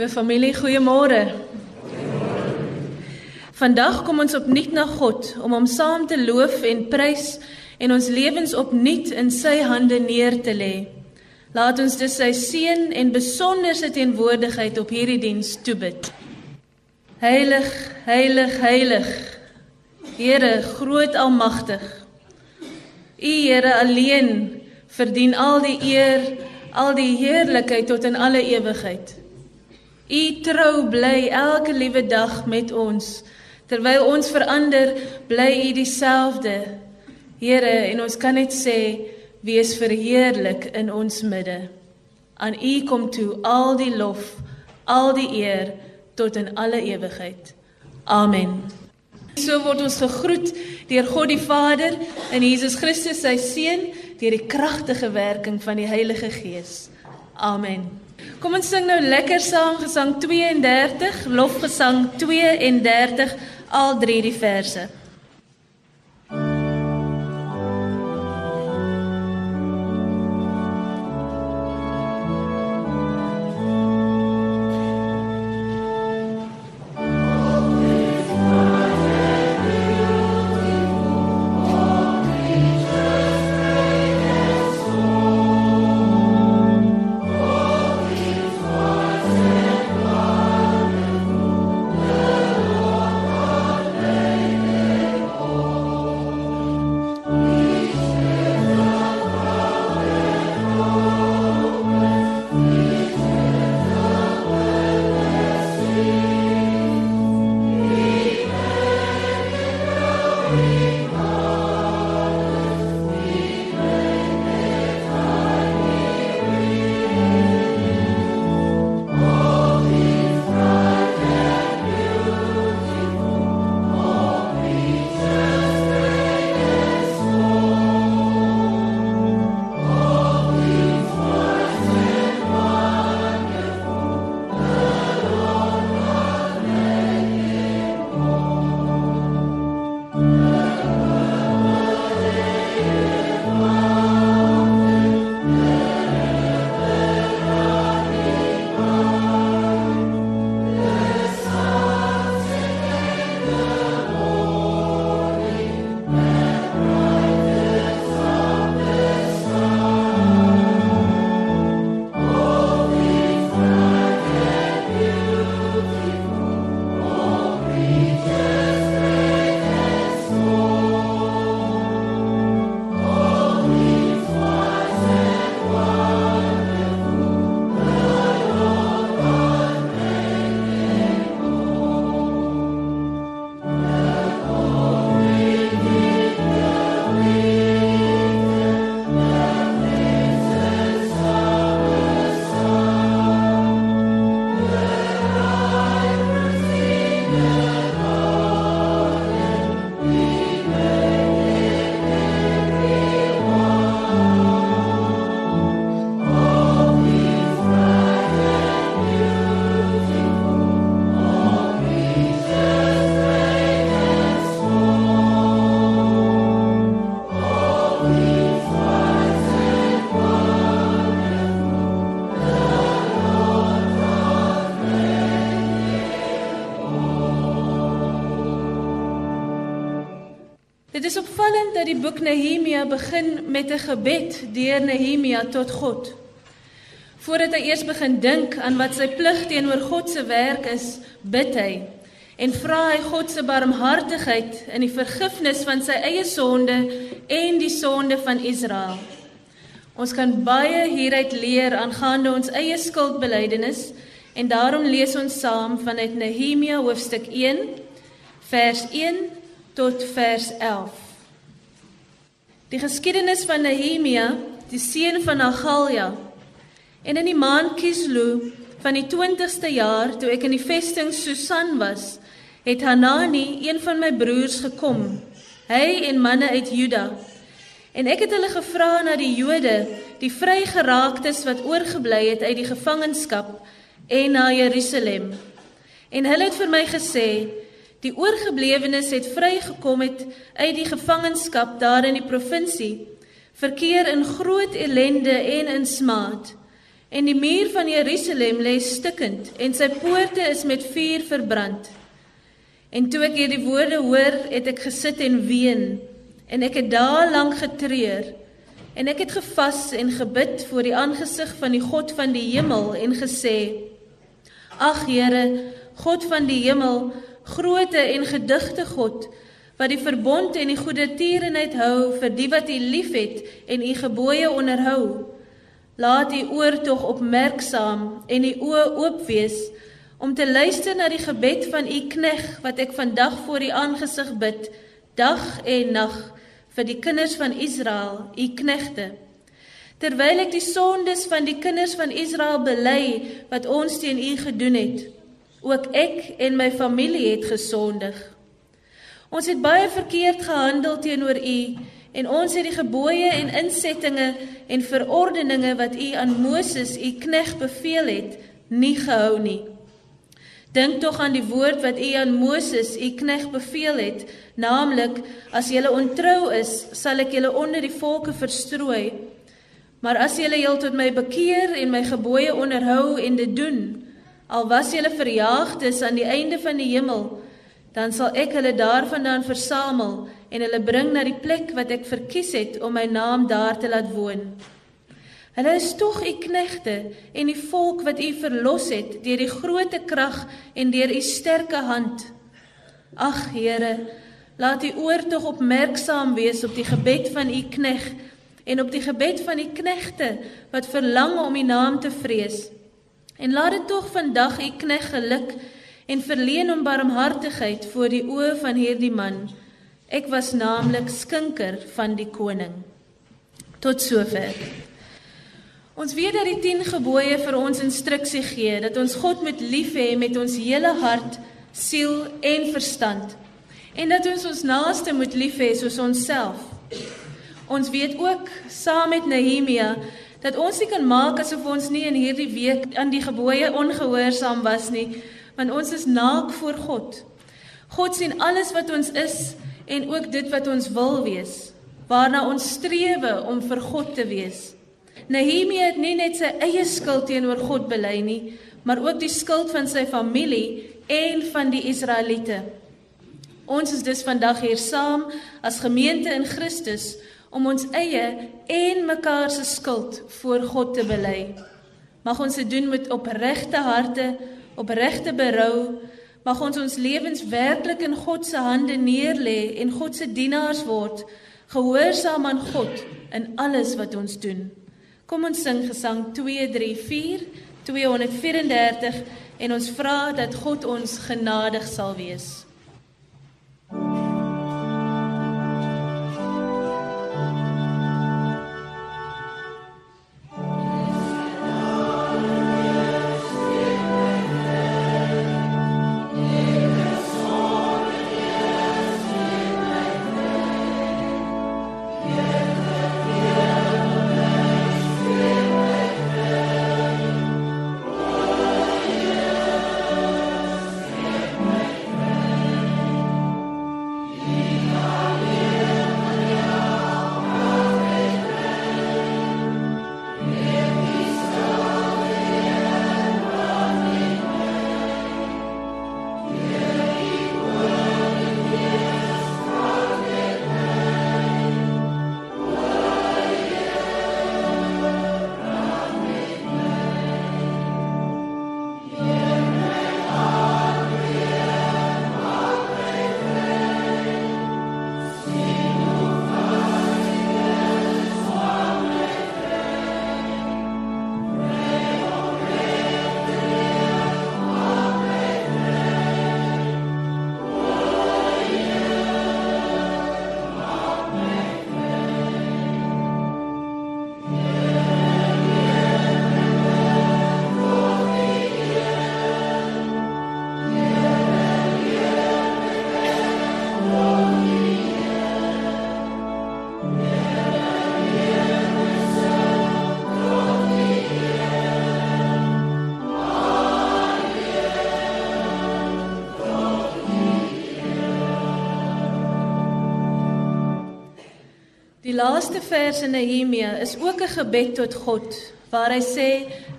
Liewe familie, goeiemôre. Vandag kom ons opnuut na God om hom saam te loof en prys en ons lewens opnuut in sy hande neer te lê. Laat ons dus sy seën en besonderse teenwoordigheid op hierdie diens toebid. Heilig, heilig, heilig. Here, groot almagtig. U Here alleen verdien al die eer, al die heerlikheid tot in alle ewigheid. U trou bly elke liewe dag met ons. Terwyl ons verander, bly U dieselfde. Here, en ons kan net sê, wees verheerlik in ons midde. Aan U kom toe al die lof, al die eer tot in alle ewigheid. Amen. So word ons gegroet deur God die Vader en Jesus Christus sy seun deur die kragtige werking van die Heilige Gees. Amen. Kom ons sing nou lekker saam gesang 32, lofgesang 32, al drie die verse. Dat die boek Nehemia begin met 'n gebed deur Nehemia tot God. Voordat hy eers begin dink aan wat sy plig teenoor God se werk is, bid hy en vra hy God se barmhartigheid in die vergifnis van sy eie sonde en die sonde van Israel. Ons kan baie hieruit leer aangaande ons eie skuldbelydenis en daarom lees ons saam vanuit Nehemia hoofstuk 1 vers 1 tot vers 11. Die geskiedenis van Nehemia, die seun van Agalja. En in die maand Kislu van die 20ste jaar toe ek in die vesting Susan was, het Hanani, een van my broers gekom, hy en manne uit Juda. En ek het hulle gevra na die Jode, die vrygeraaktes wat oorgebly het uit die gevangenskap en na Jerusalem. En hulle het vir my gesê, Die oorgeblewenes het vrygekom het uit die gevangenskap daar in die provinsie, verkeer in groot ellende en in smaad. En die muur van Jerusalem lê stikkend en sy poorte is met vuur verbrand. En toe ek hierdie woorde hoor, het ek gesit en ween en ek het dae lank getreur. En ek het gevas en gebid voor die aangesig van die God van die hemel en gesê: Ag Here, God van die hemel, groote en gedigte God, wat die verbond en die goeie tierenheid hou vir die wat U liefhet en U gebooie onderhou. Laat U oor tog opmerksaam en U oë oop wees om te luister na die gebed van U knegg wat ek vandag voor U aangesig bid, dag en nag vir die kinders van Israel, U knegte. Terwyl ek die sondes van die kinders van Israel bely wat ons teen U gedoen het, ook ek en my familie het gesondig. Ons het baie verkeerd gehandel teenoor U en ons het die gebooie en insettinge en verordeninge wat U aan Moses, U knegg beveel het, nie gehou nie. Dink tog aan die woord wat U aan Moses, U knegg beveel het, naamlik as jy ontrou is, sal ek julle onder die volke verstrooi. Maar as julle heel tot my bekeer en my gebooie onderhou en dit doen, al was julle verjaagdes aan die einde van die hemel, dan sal ek hulle daarvandaan versamel en hulle bring na die plek wat ek verkies het om my naam daar te laat woon. Hulle is tog u knegte en die volk wat u verlos het deur die groote krag en deur u sterke hand. Ag Here, laat u oor tog opmerksaam wees op die gebed van u knegg en op die gebed van die knegte wat verlang om u naam te vrees. En laat dit tog vandag u knegg geluk en verleen hom barmhartigheid voor die oë van hierdie man. Ek was naamlik skinker van die koning. Tot sover. Ons weet dat die 10 gebooie vir ons instruksie gee dat ons God moet lief hê met ons hele hart, siel en verstand en dat ons ons naaste moet lief hê soos onsself. Ons weet ook saam met Nehemia dat ons nie kan maak asof ons nie in hierdie week aan die gebooie ongehoorsaam was nie, want ons is naak voor God. God sien alles wat ons is en ook dit wat ons wil wees, waarna ons streef om vir God te wees. Nehemia het nie net sy eie skuld teenoor God bely nie, maar ook die skuld van sy familie en van die Israeliete. Ons is dus vandag hier saam as gemeente in Christus om ons eie en mekaar se skuld voor God te bely. Mag ons dit doen met opregte harte, opregte berou. Mag ons ons lewens werklik in God se hande neerlê en God se dienaars word, gehoorsaam aan God in alles wat ons doen. Kom ons sing gesang 234 234 en ons vra dat God ons genadig sal wees. Laaste vers in Nehemia is ook 'n gebed tot God waar hy sê: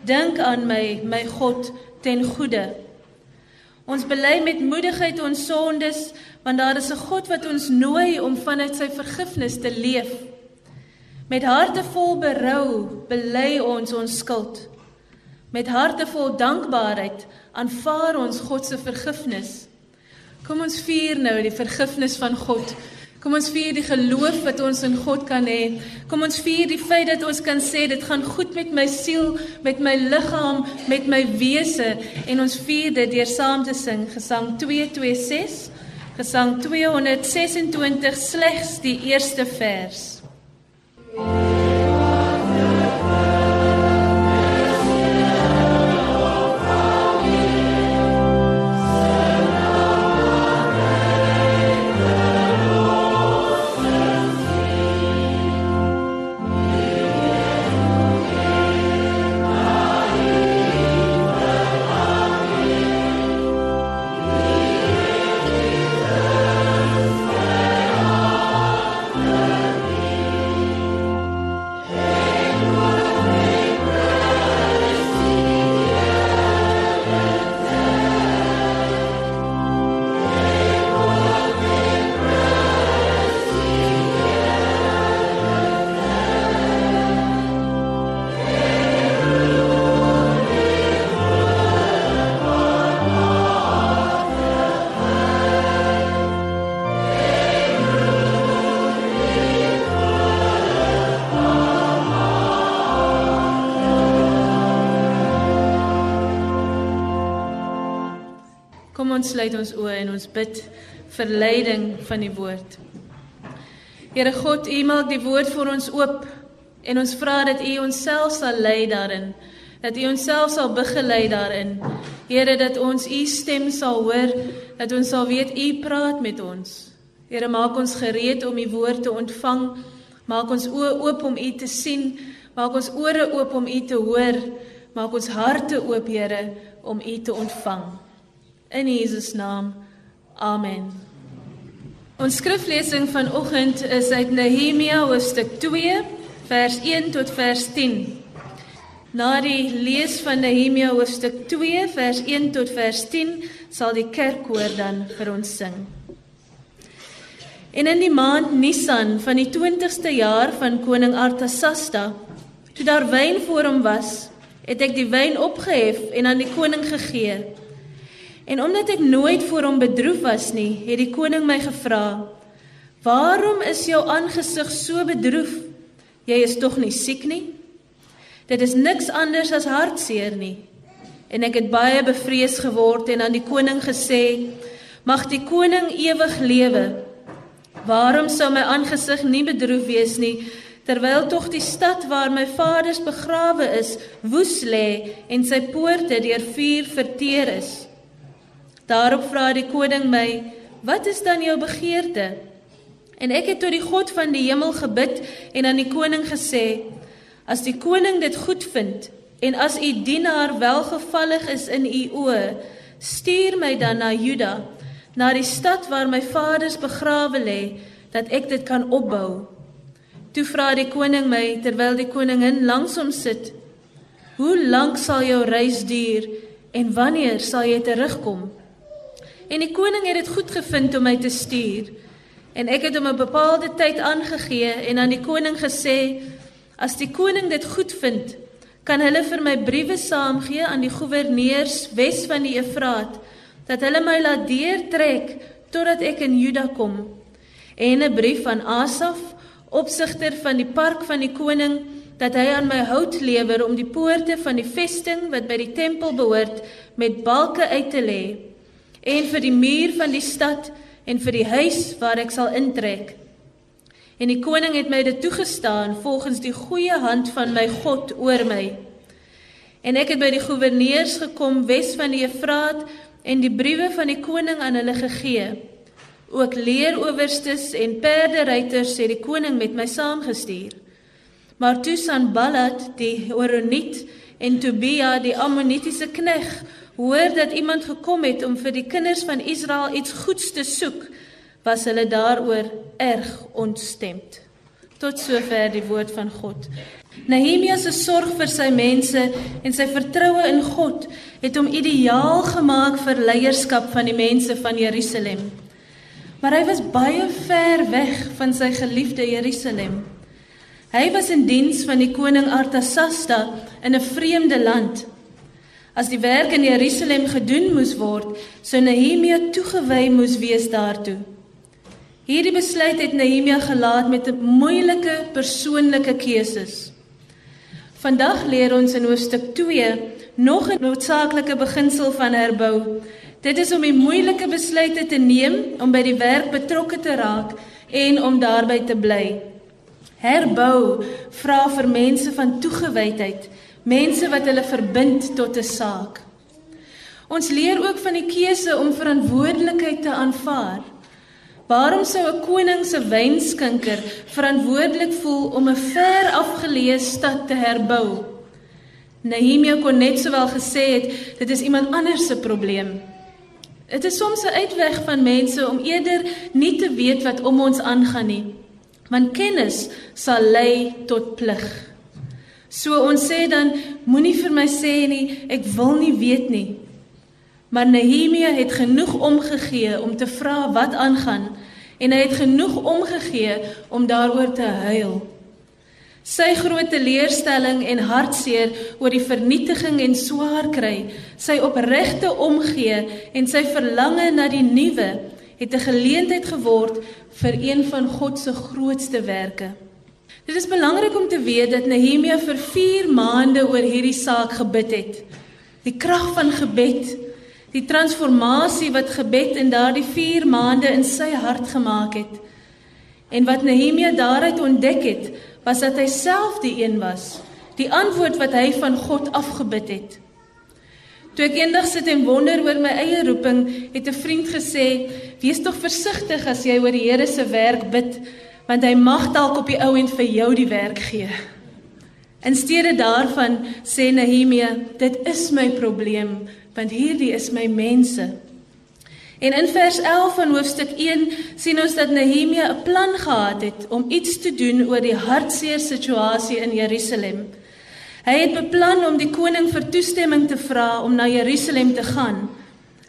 "Dink aan my, my God, ten goeie." Ons bely met moedigheid ons sondes, want daar is 'n God wat ons nooi om vanuit sy vergifnis te leef. Met harte vol berou bely ons ons skuld. Met harte vol dankbaarheid aanvaar ons God se vergifnis. Kom ons vier nou die vergifnis van God. Kom ons vier die geloof wat ons in God kan hê. Kom ons vier die feit dat ons kan sê dit gaan goed met my siel, met my liggaam, met my wese en ons vier dit deur saam te sing Gesang 226, Gesang 226 slegs die eerste vers. Kom ons sluit ons oë en ons bid vir leiding van die woord. Here God, U maak die woord vir ons oop en ons vra dat U onsself sal lei daarin, dat U onsself sal begelei daarin. Here dat ons U stem sal hoor, dat ons sal weet U praat met ons. Here maak ons gereed om U woord te ontvang. Maak ons oë oop om U te sien, maak ons ore oop om U te hoor, maak ons harte oop, Here, om U te ontvang. In Jesus naam. Amen. Ons skriflesing vanoggend is uit Nehemia hoofstuk 2 vers 1 tot vers 10. Na die lees van Nehemia hoofstuk 2 vers 1 tot vers 10 sal die kerkkoor dan vir ons sing. En in die maand Nisan van die 20ste jaar van koning Artasasta, toe daar wyn voor hom was, het ek die wyn opgehef en aan die koning gegee. En omdat ek nooit voor hom bedroef was nie, het die koning my gevra: "Waarom is jou aangesig so bedroef? Jy is tog nie siek nie?" Dit is niks anders as hartseer nie. En ek het baie bevrees geword en aan die koning gesê: "Mag die koning ewig lewe. Waarom sou my aangesig nie bedroef wees nie?" terwyl tog die stad waar my vaders begrawe is woes lê en sy poorte deur vuur verteer is. Daarop vra die koning my: "Wat is dan jou begeerte?" En ek het tot die God van die hemel gebid en aan die koning gesê: "As die koning dit goed vind en as u dienaar welgevallig is in u oë, stuur my dan na Juda, na die stad waar my vaders begrawe lê, dat ek dit kan opbou." Toe vra die koning my terwyl die koningin langs hom sit: "Hoe lank sal jou reis duur en wanneer sal jy terugkom?" En die koning het dit goed gevind om my te stuur. En ek het hom 'n bepaalde tyd aangegee en aan die koning gesê: "As die koning dit goed vind, kan hulle vir my briewe saamgee aan die goewerneurs wes van die Efraat dat hulle my laat deurtrek totdat ek in Juda kom." En 'n brief van Asaf, opsigter van die park van die koning, dat hy aan my hout lewer om die poorte van die vesting wat by die tempel behoort met balke uit te lê en vir die muur van die stad en vir die huis waar ek sal intrek. En die koning het my dit toegestaan volgens die goeie hand van my God oor my. En ek het by die goewerneurs gekom wes van die Efraat en die briewe van die koning aan hulle gegee. Ook leeroowerstes en perderyters het die koning met my saamgestuur. Maar toe Sanballat die Horoniet en Tobia die Ammonitiese knegg hoor dat iemand gekom het om vir die kinders van Israel iets goeds te soek, was hulle daaroor erg ontstemd. Tot sover die woord van God. Nehemia se sorg vir sy mense en sy vertroue in God het hom ideaal gemaak vir leierskap van die mense van Jerusalem. Maar hy was baie ver weg van sy geliefde Jerusalem. Hy was in diens van die koning Artasasta in 'n vreemde land. As die werk in Jerusalem gedoen moes word, sou Nehemia toegewy moes wees daartoe. Hierdie besluit het Nehemia gelaat met 'n moeilike persoonlike keuses. Vandag leer ons in hoofstuk 2 nog 'n noodsaaklike beginsel van herbou. Dit is om die moeilike besluite te neem om by die werk betrokke te raak en om daarby te bly. Herbou vra vir mense van toegewydheid, mense wat hulle verbind tot 'n saak. Ons leer ook van die keuse om verantwoordelikheid te aanvaar. Waarom sou 'n koning se wynskinker verantwoordelik voel om 'n ver afgeleë stad te herbou? Nehemia kon net sowel gesê het dit is iemand anders se probleem. Dit is soms 'n uitweg van mense om eerder nie te weet wat om ons aangaan nie. Want kennis sal lei tot plig. So ons sê dan moenie vir my sê nie ek wil nie weet nie. Maar Nehemia het genoeg omgegee om te vra wat aangaan en hy het genoeg omgegee om daaroor te huil. Sy groot teleurstelling en hartseer oor die vernietiging en swaar kry, sy opregte omgee en sy verlange na die nuwe het 'n geleentheid geword vir een van God se grootste werke. Dit is belangrik om te weet dat Nehemia vir 4 maande oor hierdie saak gebid het. Die krag van gebed Die transformasie wat gebed in daardie 4 maande in sy hart gemaak het. En wat Nehemia daaruit ontdek het, was dat hy self die een was, die antwoord wat hy van God afgebid het. Toe ek eendag sit en wonder oor my eie roeping, het 'n vriend gesê: "Wees tog versigtig as jy oor die Here se werk bid, want hy mag dalk op die ou end vir jou die werk gee." In steede daarvan sê Nehemia: "Dit is my probleem." want hierdie is my mense. En in vers 11 van hoofstuk 1 sien ons dat Nehemia 'n plan gehad het om iets te doen oor die hartseer situasie in Jerusalem. Hy het beplan om die koning vir toestemming te vra om na Jerusalem te gaan.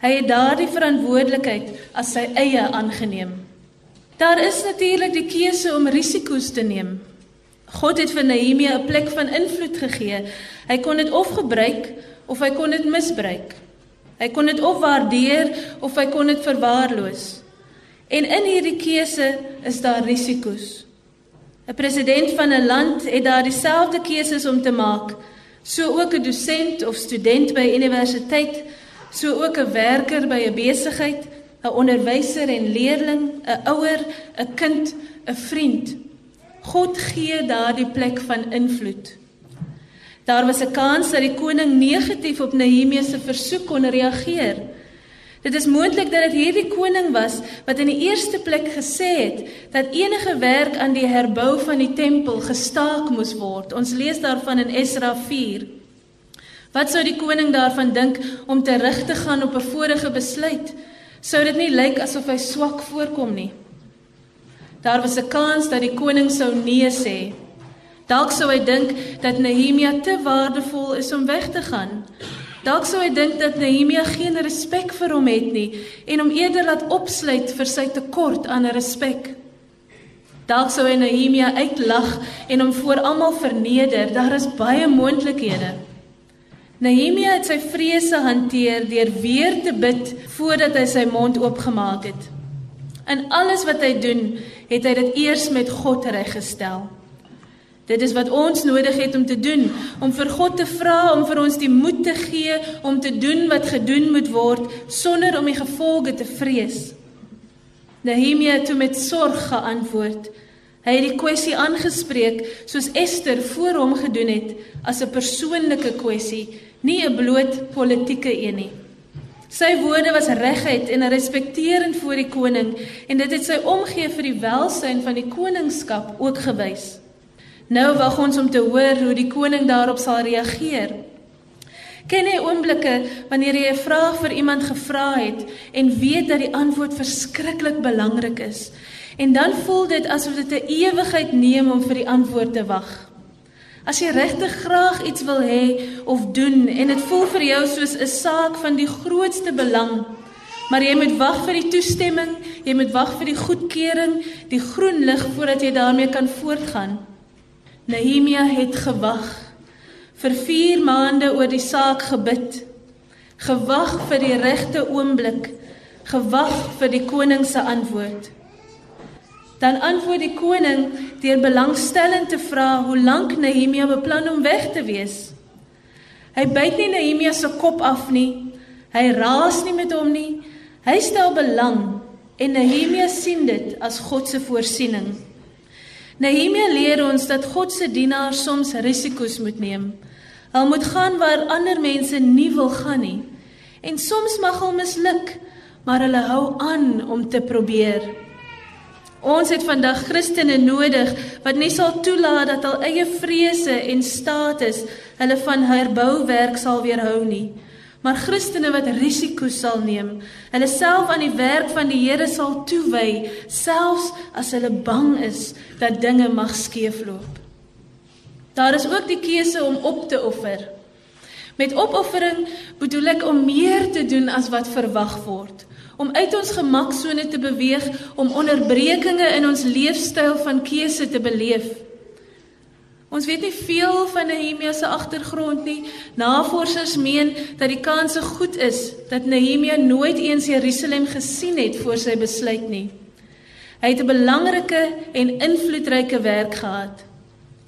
Hy het daardie verantwoordelikheid as sy eie aangeneem. Daar is natuurlik die keuse om risiko's te neem. God het vir Nehemia 'n plek van invloed gegee. Hy kon dit of gebruik of hy kon dit misbruik. Hy kon dit of waardeer of hy kon dit verwaarloos. En in hierdie keuse is daar risiko's. 'n President van 'n land het daar dieselfde keuses om te maak, so ook 'n dosent of student by universiteit, so ook 'n werker by 'n besigheid, 'n onderwyser en leerling, 'n ouer, 'n kind, 'n vriend. God gee daardie plek van invloed. Daar was 'n kans dat die koning negatief op Nehemia se versoek kon reageer. Dit is moontlik dat dit hierdie koning was wat in die eerste plek gesê het dat enige werk aan die herbou van die tempel gestaak moes word. Ons lees daarvan in Esra 4. Wat sou die koning daarvan dink om terug te gaan op 'n vorige besluit? Sou dit nie lyk asof hy swak voorkom nie? Daar was 'n kans dat die koning sou nee sê. Dalk sou hy dink dat Nehemia te waardevol is om weg te gaan. Dalk sou hy dink dat Nehemia geen respek vir hom het nie en hom eerder laat opsluit vir sy tekort aan respek. Dalk sou hy Nehemia uitlag en hom voor almal verneder. Daar is baie moontlikhede. Nehemia het sy vrese hanteer deur weer te bid voordat hy sy mond oopgemaak het. In alles wat hy doen, het hy dit eers met God reggestel. Dit is wat ons nodig het om te doen, om vir God te vra om vir ons die moed te gee om te doen wat gedoen moet word sonder om die gevolge te vrees. Nehemia het met sorg geantwoord. Hy het die kwessie aangespreek soos Ester voor hom gedoen het as 'n persoonlike kwessie, nie 'n bloot politieke een nie. Sy woorde was reguit en respekteerend voor die koning en dit het sy omgee vir die welsyn van die koningskap ook gewys. Nou wag ons om te hoor hoe die koning daarop sal reageer. Ken jy oomblikke wanneer jy 'n vraag vir iemand gevra het en weet dat die antwoord verskriklik belangrik is en dan voel dit asof dit 'n ewigheid neem om vir die antwoord te wag. As jy regtig graag iets wil hê of doen en dit voel vir jou soos 'n saak van die grootste belang, maar jy moet wag vir die toestemming, jy moet wag vir die goedkeuring, die groen lig voordat jy daarmee kan voortgaan. Nehemia het gewag. Vir 4 maande oor die saak gebid. Gewag vir die regte oomblik. Gewag vir die koning se antwoord. Dan antwoord die koning deur belangstellend te vra hoe lank Nehemia beplan om weg te wees. Hy byt nie Nehemia se kop af nie. Hy raas nie met hom nie. Hy stel belang en Nehemia sien dit as God se voorsiening. Nehemia leer ons dat God se dienaars soms risiko's moet neem. Hulle moet gaan waar ander mense nie wil gaan nie. En soms mag hulle misluk, maar hulle hou aan om te probeer. Ons het vandag Christene nodig wat nie sal toelaat dat hul eie vrese en status hulle van herbouwerk sal weerhou nie. Maar Christene wat risiko's sal neem, hulle self aan die werk van die Here sal toewy, selfs as hulle bang is dat dinge mag skeefloop. Daar is ook die keuse om op te offer. Met opoffering bedoel ek om meer te doen as wat verwag word om uit ons gemaksone te beweeg om onderbrekinge in ons leefstyl van keuse te beleef. Ons weet nie veel van Nehemia se agtergrond nie. Navorsers meen dat die kans goed is dat Nehemia nooit eens Jerusalem gesien het voor sy besluit nie. Hy het 'n belangrike en invloedryke werk gehad.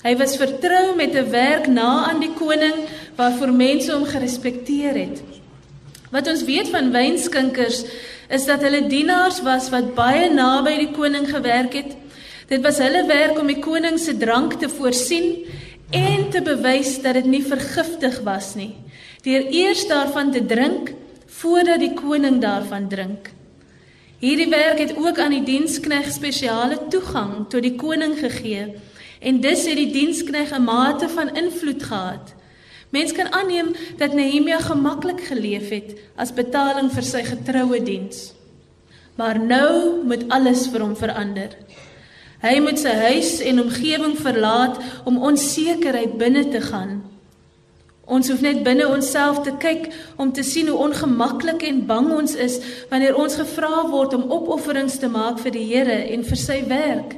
Hy was vertrou met 'n werk na aan die koning waarvoor mense hom gerespekteer het. Wat ons weet van wynskinkers is dat hulle dienaars was wat baie naby die koning gewerk het. Dit was hulle werk om die koning se drank te voorsien en te bewys dat dit nie vergiftig was nie. Deur eers daarvan te drink voordat die koning daarvan drink. Hierdie werk het ook aan die dienskneg spesiale toegang tot die koning gegee en dus het die dienskneg 'n mate van invloed gehad. Mens kan aanneem dat Nehemia gemaklik geleef het as betaling vir sy getroue diens. Maar nou moet alles vir hom verander. Hy moet sy huis en omgewing verlaat om onsekerheid binne te gaan. Ons hoef net binne onsself te kyk om te sien hoe ongemaklik en bang ons is wanneer ons gevra word om opofferings te maak vir die Here en vir sy werk.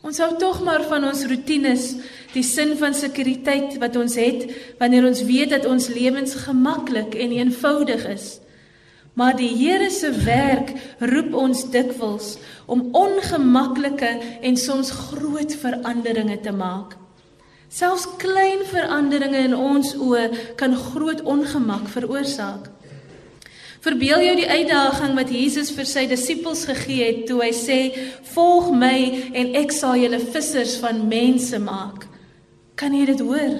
Ons hou tog maar van ons rotines, die sin van sekuriteit wat ons het wanneer ons weet dat ons lewens gemaklik en eenvoudig is. Maar die Here se werk roep ons dikwels om ongemaklike en soms groot veranderinge te maak. Selfs klein veranderinge in ons oë kan groot ongemak veroorsaak. Verbeel jou die uitdaging wat Jesus vir sy disippels gegee het toe hy sê: "Volg my en ek sal julle vissers van mense maak." Kan jy dit hoor?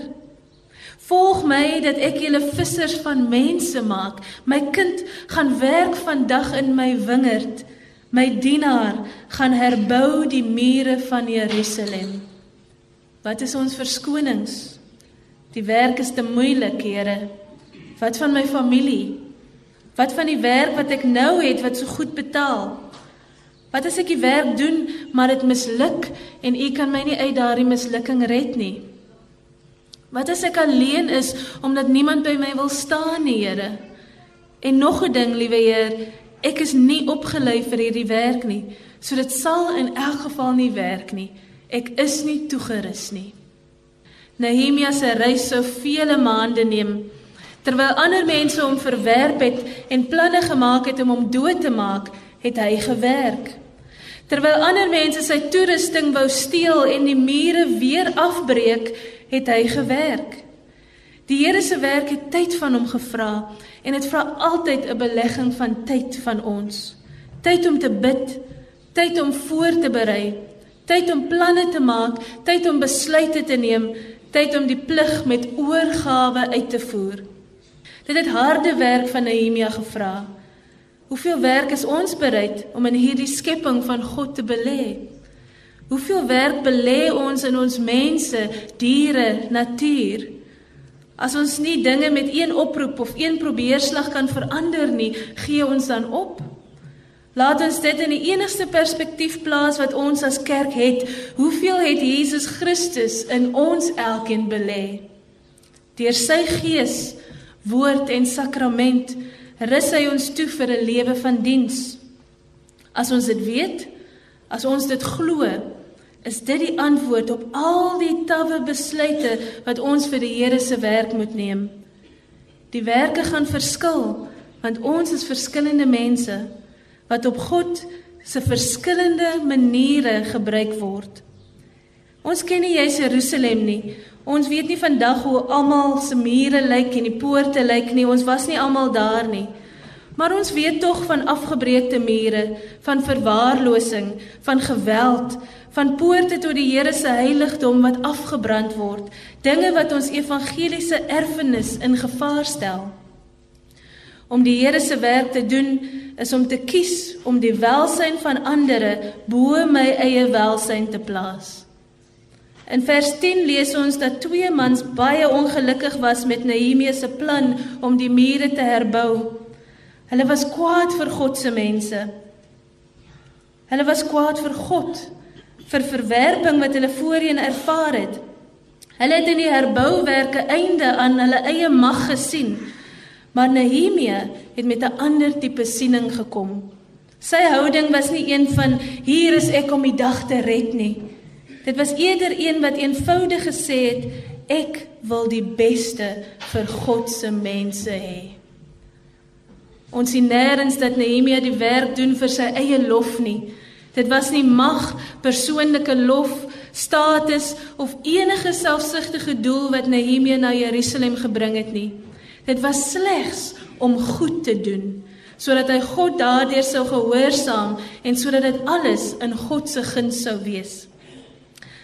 Volg my dat ek julle vissers van mense maak. My kind gaan werk vandag in my wingerd. My dienaar gaan herbou die mure van Jerusalem. Wat is ons verskonings? Die werk is te moeilik, Here. Wat van my familie? Wat van die werk wat ek nou het wat so goed betaal? Wat as ek die werk doen maar dit misluk en u kan my nie uit daardie mislukking red nie? Wat as ek alleen is omdat niemand by my wil staan nie, Here? En nog 'n ding, liewe Heer, ek is nie opgelei vir hierdie werk nie, so dit sal in elk geval nie werk nie. Ek is nie toegerus nie. Nehemia se reis sou vele maande neem. Terwyl ander mense hom verwerp het en planne gemaak het om hom dood te maak, het hy gewerk. Terwyl ander mense sy toerusting wou steel en die mure weer afbreek, het hy gewerk. Die Here se werk het tyd van hom gevra en dit vra altyd 'n belegging van tyd van ons. Tyd om te bid, tyd om voor te berei, tyd om planne te maak, tyd om besluite te neem, tyd om die plig met oorgawe uit te voer. Dit het harde werk van Nehemia gevra. Hoeveel werk is ons bereid om in hierdie skepping van God te belê? Hoeveel werk belê ons in ons mense, diere, natuur? As ons nie dinge met een oproep of een probeerslag kan verander nie, gee ons dan op? Laat ons dit in die enigste perspektief plaas wat ons as kerk het. Hoeveel het Jesus Christus in ons elkeen belê? Deur sy gees, woord en sakrament rus hy ons toe vir 'n lewe van diens. As ons dit weet, as ons dit glo, is dit die antwoord op al die tawwe besluite wat ons vir die Here se werk moet neem. Die werke gaan verskil want ons is verskillende mense wat op God se verskillende maniere gebruik word. Ons ken nie Jerusalem nie. Ons weet nie vandag hoe almal se mure lyk en die poorte lyk nie. Ons was nie almal daar nie. Maar ons weet tog van afgebreekte mure, van verwaarlosing, van geweld, van poorte tot die Here se heiligdom wat afgebrand word, dinge wat ons evangeliese erfenis in gevaar stel. Om die Here se werk te doen is om te kies om die welsyn van ander bo my eie welsyn te plaas. In vers 10 lees ons dat twee mans baie ongelukkig was met Nehemia se plan om die mure te herbou. Hulle was kwaad vir God se mense. Hulle was kwaad vir God vir verwerping wat hulle voorheen ervaar het. Hulle het in die herbouwerke einde aan hulle eie mag gesien Maar Nehemia het met 'n ander tipe siening gekom. Sy houding was nie een van hier is ek om die dag te red nie. Dit was eerder een wat eenvoudig gesê het ek wil die beste vir God se mense hê. Ons sien nêrens dat Nehemia die werk doen vir sy eie lof nie. Dit was nie mag, persoonlike lof, status of enige selfsugtige doel wat Nehemia na Jerusalem gebring het nie. Dit was slegs om goed te doen sodat hy God daardeur sou gehoorsaam en sodat dit alles in God se guns sou wees.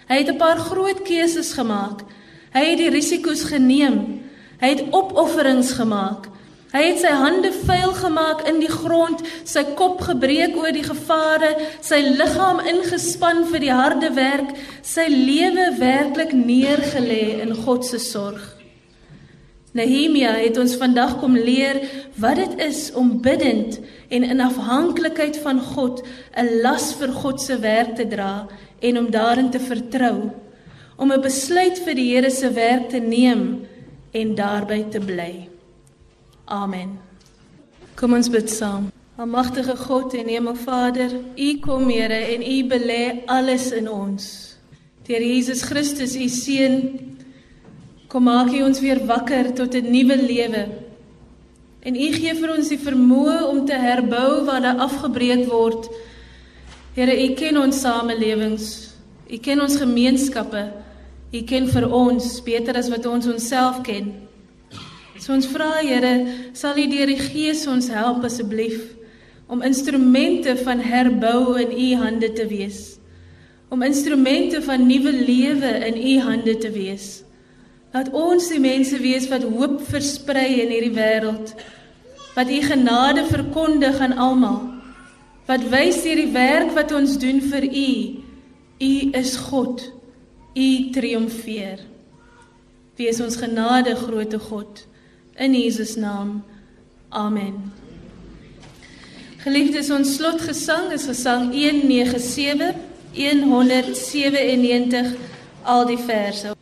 Hy het 'n paar groot keuses gemaak. Hy het die risiko's geneem. Hy het opofferings gemaak. Hy het sy hande vuil gemaak in die grond, sy kop gebreek oor die gevare, sy liggaam ingespan vir die harde werk, sy lewe werklik neergelê in God se sorg. Nehemia het ons vandag kom leer wat dit is om bidtend en in afhanklikheid van God 'n las vir God se werk te dra en om daarin te vertrou, om 'n besluit vir die Here se werk te neem en daarby te bly. Amen. Kom ons bid saam. Almagtige God en Hemelvader, U kom Here en U belê alles in ons. Deur Jesus Christus, U seun, Kom maak U ons weer wakker tot 'n nuwe lewe. En U gee vir ons die vermoë om te herbou wat daar afgebreek word. Here, U ken ons samelewings. U ken ons gemeenskappe. U ken vir ons beter as wat ons onsself ken. So ons vra Here, sal U deur die Gees ons help asseblief om instrumente van herbou in U hande te wees. Om instrumente van nuwe lewe in U hande te wees. Laat ons die mense wees wat hoop versprei in hierdie wêreld. Wat u genade verkondig aan almal. Wat wys hierdie werk wat ons doen vir u. U is God. U triomfeer. Wees ons genade, groote God, in Jesus naam. Amen. Geliefdes, ons slotgesang is gesang 197 197 al die verse.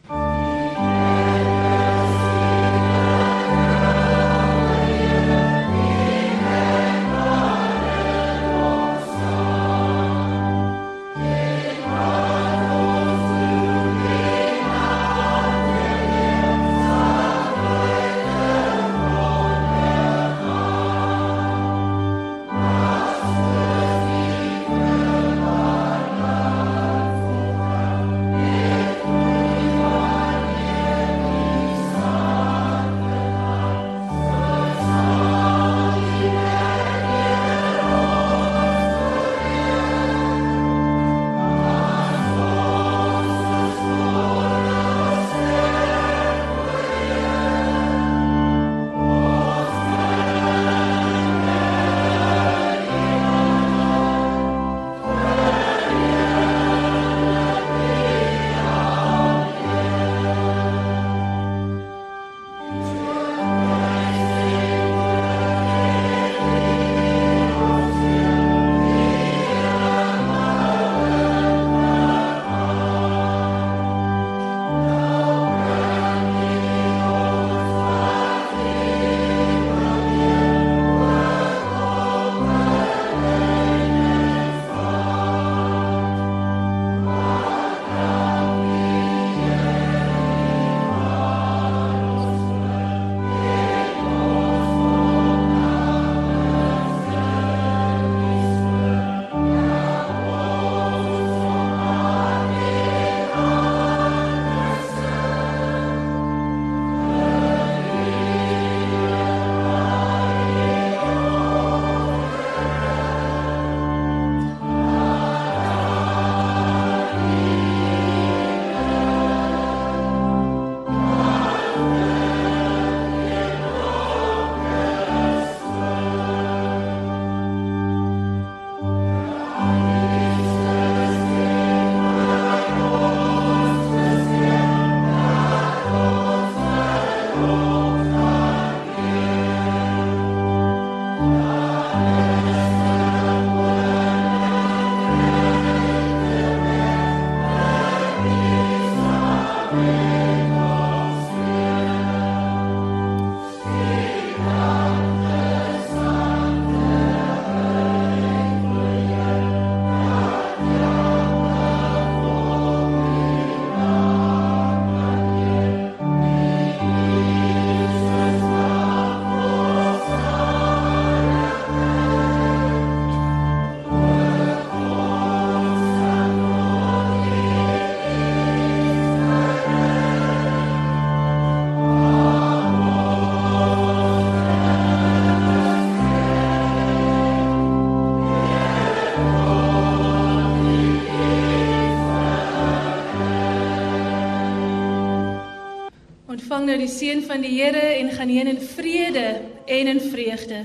Ontvang nou die seën van die Here en gaan heen in vrede en in vreugde.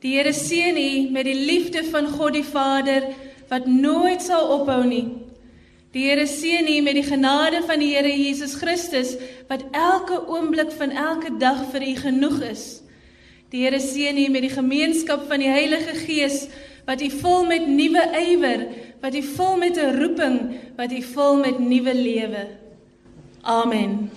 Die Here seën u met die liefde van God die Vader wat nooit sal ophou nie. Die Here seën u met die genade van die Here Jesus Christus wat elke oomblik van elke dag vir u genoeg is. Die Here seën u met die gemeenskap van die Heilige Gees wat u vul met nuwe ywer, wat u vul met 'n roeping, wat u vul met nuwe lewe. Amen.